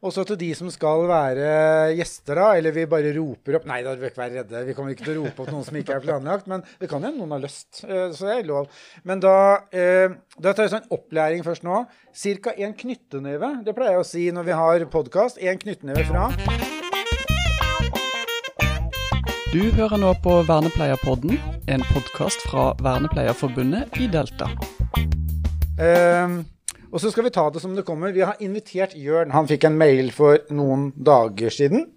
Og så til de som skal være gjester, da, eller vi bare roper opp Nei, da bør ikke være redde. Vi kommer ikke til å rope opp noen som ikke er planlagt, men det kan hende noen har lyst. eh, Så det er lov. Men da, eh, da tar vi sånn opplæring først nå. Cirka en knytteneve. Det pleier jeg å si når vi har podkast. En knytteneve fra. Du hører nå på Vernepleierpodden, en podkast fra Vernepleierforbundet i Delta. Eh, og så skal vi ta det som det kommer. Vi har invitert Jørn. Han fikk en mail for noen dager siden.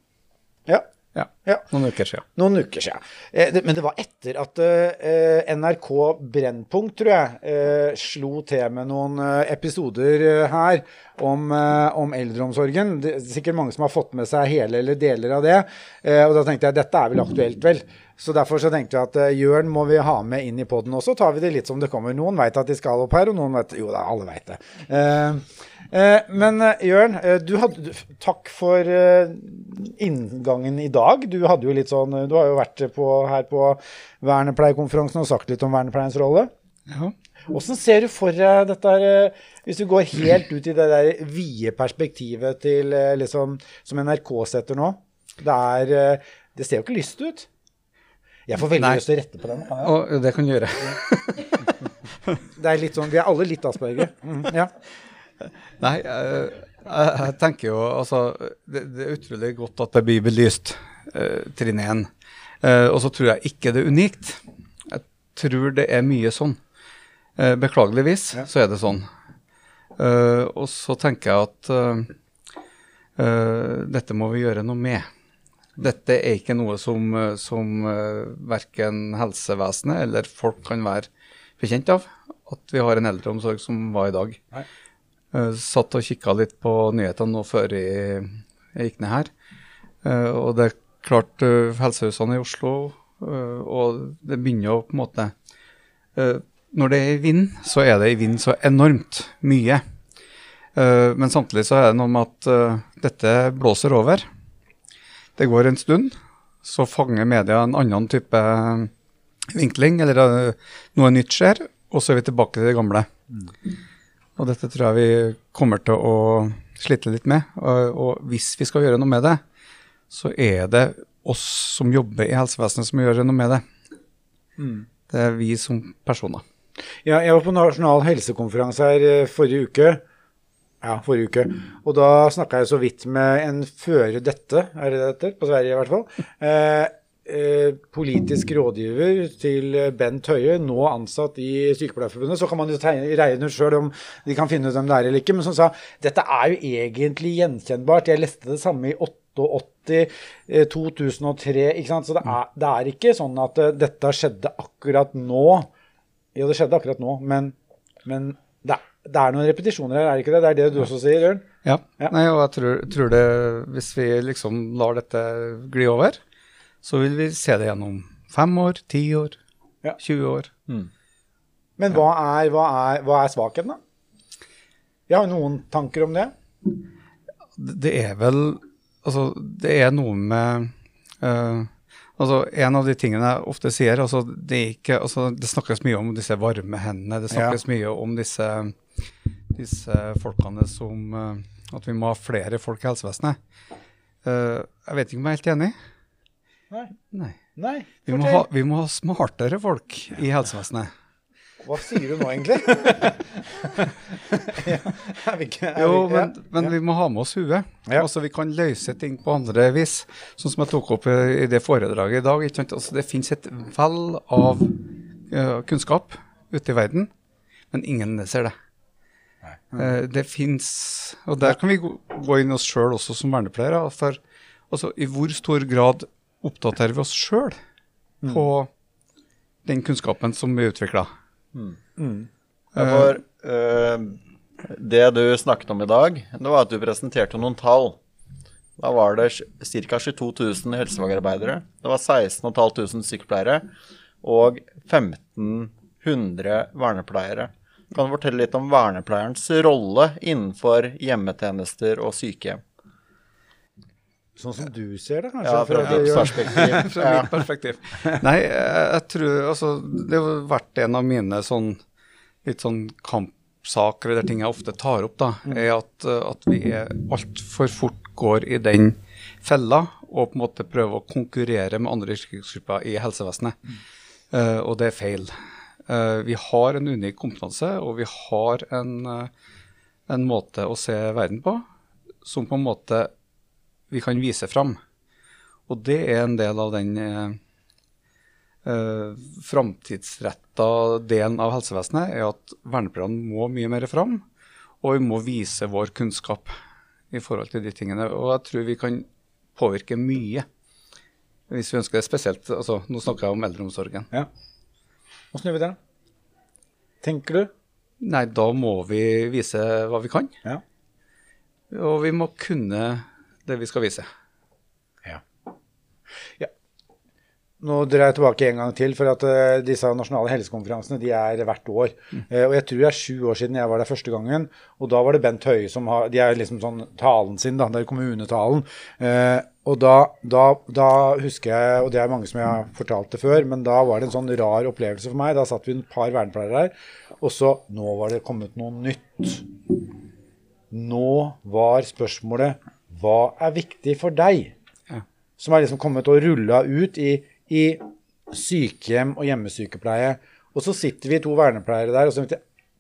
Ja. Ja. ja. Noen uker siden. Noen uker siden. Eh, det, men det var etter at eh, NRK Brennpunkt, tror jeg, eh, slo til med noen eh, episoder eh, her om, eh, om eldreomsorgen. Det er sikkert mange som har fått med seg hele eller deler av det. Eh, og da tenkte jeg dette er vel aktuelt, vel. Så derfor så tenkte jeg at eh, Jørn må vi ha med inn i poden også. tar vi det litt som det kommer. Noen veit at de skal opp her, og noen vet Jo da, alle veit det. Uh, uh, men Jørn, du hadde, takk for uh, inngangen i dag. Du hadde jo litt sånn Du har jo vært på, her på vernepleiekonferansen og sagt litt om vernepleiens rolle. Ja. Hvordan ser du for deg dette her, hvis du går helt ut i det der vide perspektivet til liksom, som NRK setter nå? Det er Det ser jo ikke lyst ut. Jeg får veldig Nei. lyst til å rette på den. Og det kan du gjøre. Det er litt sånn, Vi er alle litt asperger. Mm, ja. Nei, eh, jeg, jeg tenker jo altså det, det er utrolig godt at det blir belyst, uh, trinn én. Eh, og så tror jeg ikke det er unikt. Jeg tror det er mye sånn. Eh, beklageligvis Ja. så er det sånn. Eh, og så tenker jeg at dette må vi gjøre noe med. Dette er ikke noe som, eh, som uh, verken helsevesenet eller folk kan være bekjent av. At vi har en eldreomsorg som var i dag. Nei. Eh, satt og kikka litt på nyhetene nå før jeg, jeg gikk ned her. Eh, og det er klart, helsehusene i Oslo, eh, og det begynner å på en måte eh, Når det er i vind, så er det i vind så enormt mye. Eh, men samtidig så er det noe med at eh, dette blåser over. Det går en stund, så fanger media en annen type vinkling, eller eh, noe nytt skjer, og så er vi tilbake til det gamle. Og dette tror jeg vi kommer til å slite litt med. Og, og hvis vi skal gjøre noe med det, så er det oss som jobber i helsevesenet som gjør noe med det. Det er vi som personer. Ja, jeg var på Nasjonal helsekonferanse her eh, forrige uke. Ja, forrige uke. Og da snakka jeg så vidt med en føre dette, er det dette. På Sverige i hvert fall. Eh, eh, politisk rådgiver til Bent Høie, nå ansatt i Sykepleierforbundet. Så kan man jo regne ut sjøl om de kan finne ut hvem det er eller ikke. Men som sa dette er jo egentlig gjenkjennbart. Jeg leste det samme i 88, eh, 2003. ikke sant? Så det er, det er ikke sånn at eh, dette skjedde akkurat nå. Jo, det skjedde akkurat nå, men, men det, det er noen repetisjoner her, er det ikke det? Det er det du også sier, Jørn? Ja. Ja. Nei, og jeg tror, tror det Hvis vi liksom lar dette gli over, så vil vi se det gjennom fem år, ti år, Ja. 20 år. Men hva er, hva er, hva er svakheten, da? Jeg har jo noen tanker om det. Det er vel Altså, det er noe med eh, Altså, En av de tingene jeg ofte sier altså, Det ikke, altså, det snakkes mye om disse varme hendene. Det snakkes mye om disse, disse folkene som eh, At vi må ha flere folk i helsevesenet. Uh, jeg vet ikke om jeg er helt enig. Nei. Nei. Nei, Vi må, ha, vi må ha smartere folk i helsevesenet. Hva sier du nå, egentlig? ja, er vi ikke, er Jo, vi, men, ja. men vi må ha med oss huet. Altså, vi kan løse ting på andre vis. Sånn som jeg tok opp i det foredraget i dag. Altså, det finnes et vell av uh, kunnskap ute i verden, men ingen ser det. Uh, det fins Og der kan vi gå, gå inn oss sjøl også som vernepleiere. For altså, i hvor stor grad oppdaterer vi oss sjøl på den kunnskapen som vi utvikla? Ja, for uh, det du snakket om i dag, det var at du presenterte noen tall. Da var det ca. 22 000 helsefagarbeidere. Det var 16 500 sykepleiere og 1500 vernepleiere. Kan du fortelle litt om vernepleierens rolle innenfor hjemmetjenester og sykehjem? Sånn som du ser det, kanskje? Ja, fra, fra ditt perspektiv. fra Ja. mitt perspektiv. Nei, jeg, jeg tror altså Det har vært en av mine sånn litt sånn kampsaker, eller ting jeg ofte tar opp, da, er at, eh, at vi altfor fort går i den fella og på en måte prøver å konkurrere med andre yrkesgrupper i helsevesenet. Eh, og det er feil. Uh, vi har en unik kompetanse, og vi har en, uh, en måte å se verden på som på en måte vi kan vise fram. Og det er en del av den eh, eh, framtidsretta delen av helsevesenet, er at vernepleierne må mye mer fram. Og vi må vise vår kunnskap i forhold til de tingene. Og jeg tror vi kan påvirke mye. Hvis vi ønsker det spesielt. Altså, nå snakker jeg om eldreomsorgen. Ja. Åssen gjør vi det? Tenker du? Nei, da må vi vise hva vi kan. Ja. Og vi må kunne det vi skal vise. Ja. ja. Nå drar jeg tilbake en gang til, for at uh, disse nasjonale helsekonferansene de er hvert år. Mm. Uh, og jeg tror det er sju år siden jeg var der første gangen. Og da var det Bent Høie som har De er liksom sånn talen sin, da. Det er kommunetalen. Uh, og da, da, da, husker jeg, og det er mange som jeg har fortalt det før, men da var det en sånn rar opplevelse for meg. Da satt vi et par vernepleiere der, og så Nå var det kommet noe nytt. Nå var spørsmålet Hva er viktig for deg? Ja. Som er liksom kommet og rulla ut i i sykehjem og hjemmesykepleie. Og så sitter vi to vernepleiere der og så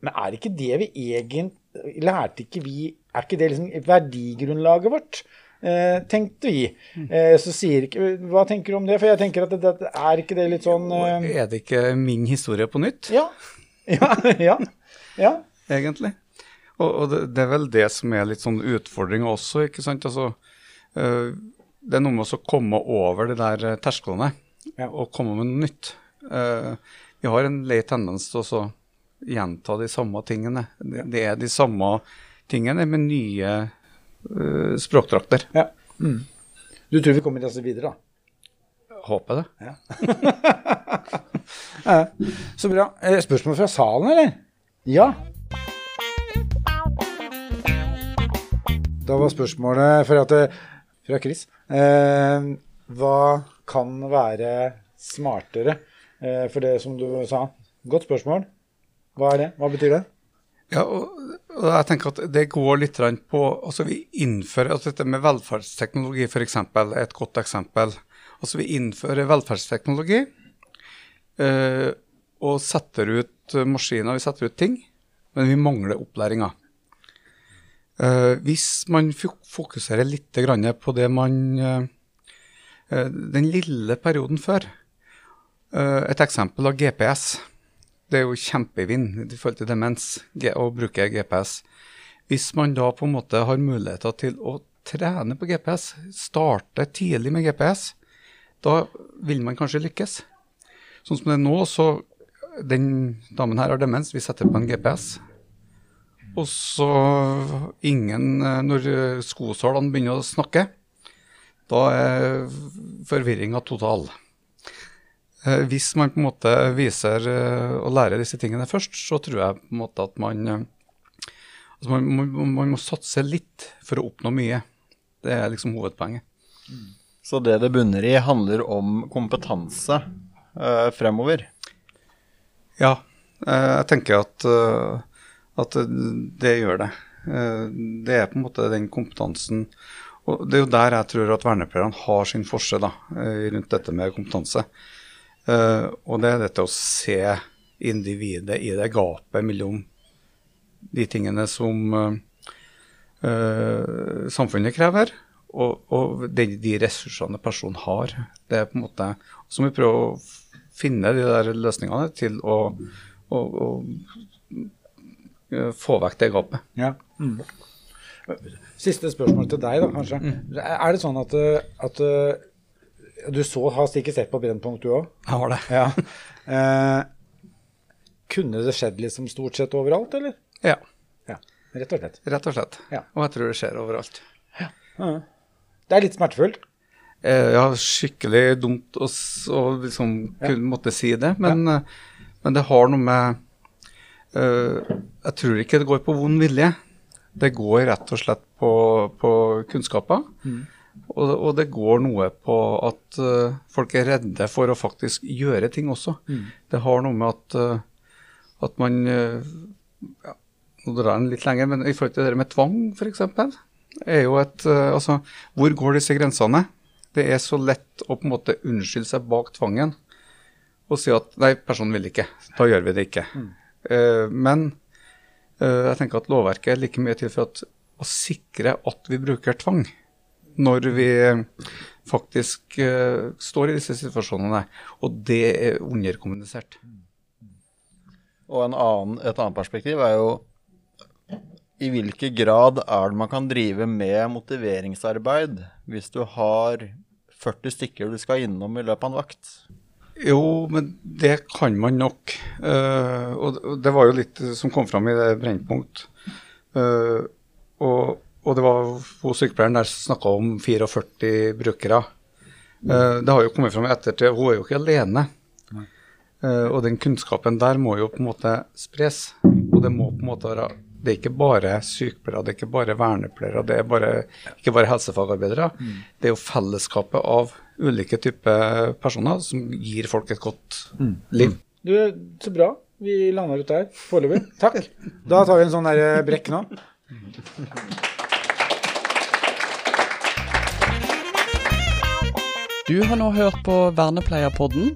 Men er ikke det vi egentlig Lærte ikke vi Er ikke det liksom verdigrunnlaget vårt? Eh, tenkte vi. Eh, så sier ikke Hva tenker du om det? For jeg tenker at det, det er ikke det litt sånn eh... Er det ikke min historie på nytt? Ja. Ja. ja. ja. Egentlig. Og, og det, det, er vel det som er litt sånn utfordringa også, ikke sant. Altså, øh, det er noe med å komme over de der tersklene ja. og komme med noe nytt. Uh, vi har en lei tendens til å gjenta de samme tingene. Det, det, er de samme tingene med nye uh, språkdrakter. Ja. Mm. Du tror vi kommer til oss videre, da? Håper det. Ja. ja. Så bra. Eh, spørsmål fra salen, eller? Ja. Da var spørsmålet fra, fra Chris. Eh, hva kan være smartere? Eh, for det som du sa, godt spørsmål. Hva er det? Hva betyr det? Ja, og, og jeg tenker at Det går litt på altså Vi innfører altså dette med velferdsteknologi f.eks. er et godt eksempel. Altså Vi innfører velferdsteknologi eh, og setter ut maskiner, vi setter ut ting, men vi mangler opplæringa. Eh, hvis man fokuserer litt på det man eh, Eh, den lille perioden før Et eksempel av GPS. Det er jo kjempevind i forhold til demens å bruke GPS. Hvis man da på en måte har muligheter til å trene på GPS, starte tidlig med GPS, da vil man kanskje lykkes. Sånn som det er nå, så Den damen her har demens, vi setter på en GPS. Og så ingen eh, Når skosålene begynner å snakke, da er forvirringa total. Eh, hvis man på en måte viser og eh, lærer disse tingene først, så tror jeg på en måte at man, eh, altså man, man, man må satse litt for å oppnå mye. Det er liksom hovedpoenget. Så det det bunner i, handler om kompetanse eh, fremover? Ja, jeg tenker at, at det gjør det. Det er på en måte den kompetansen og Det er jo der jeg tror at vernepleierne har sin forse da, eh, rundt dette med kompetanse. Og det er dette å se individet i det gapet mellom de tingene som samfunnet krever, og, og de, de, ressursene personen har. Det er på en måte, Så må vi prøve å finne de der løsningene til å, å, å få vekk det gapet. Ja. Mm. Siste spørsmål til deg, da, kanskje. Mm. Er det sånn at, at Du så, har sikkert sett på Brennpunkt, du òg? Jeg har det. Ja. Eh, kunne det skjedd liksom stort sett overalt, eller? Ja. ja. Rett og slett. Rett og slett. Ja. Og jeg tror det skjer overalt. Ja. Det er litt smertefullt? Eh, ja, skikkelig dumt å, liksom kunne måtte si det. Men, men, det har noe med Jeg tror ikke det går på vond vilje. Det går rett og slett på, på kunnskaper. Mm. Og, og, det går noe på at uh, folk er redde for å faktisk gjøre ting også. Mm. Det har noe med at, uh, at man uh, ja, nå drar den litt lenger, men i forhold til det med tvang, f.eks., er jo et eh, Altså, hvor går disse grensene? Det er så lett å på en måte unnskylde seg bak tvangen og si at nei, personen vil ikke. Da gjør vi det ikke. Mm. Uh, men uh, jeg tenker at lovverket er like mye til for at, å sikre at vi bruker tvang når vi faktisk uh, står i disse situasjonene. Og det er underkommunisert. Og annen, et annet perspektiv er jo i hvilken grad er det man kan drive med motiveringsarbeid hvis du har 40 stykker du skal innom i løpet av en vakt? Jo, men det kan man nok. Uh, og det var jo litt som kom fram i det Brennpunkt. Uh, og, og, det var hun sykepleieren der som snakka om 44 brukere. Uh, det har jo kommet fram etter til Hun er jo ikke alene. og den kunnskapen der må jo på en måte spres. Og det må på en måte være det er ikke bare sykepleiere, det er ikke bare vernepleiere, det er bare, ikke bare helsefagarbeidere. Mm. Det er jo fellesskapet av ulike typer personer som gir folk et godt mm. liv. Du, Så bra. Vi lander ut der foreløpig. Takk. Da tar vi en sånn der eh, brekk nå. Du har nå hørt på Vernepleierpodden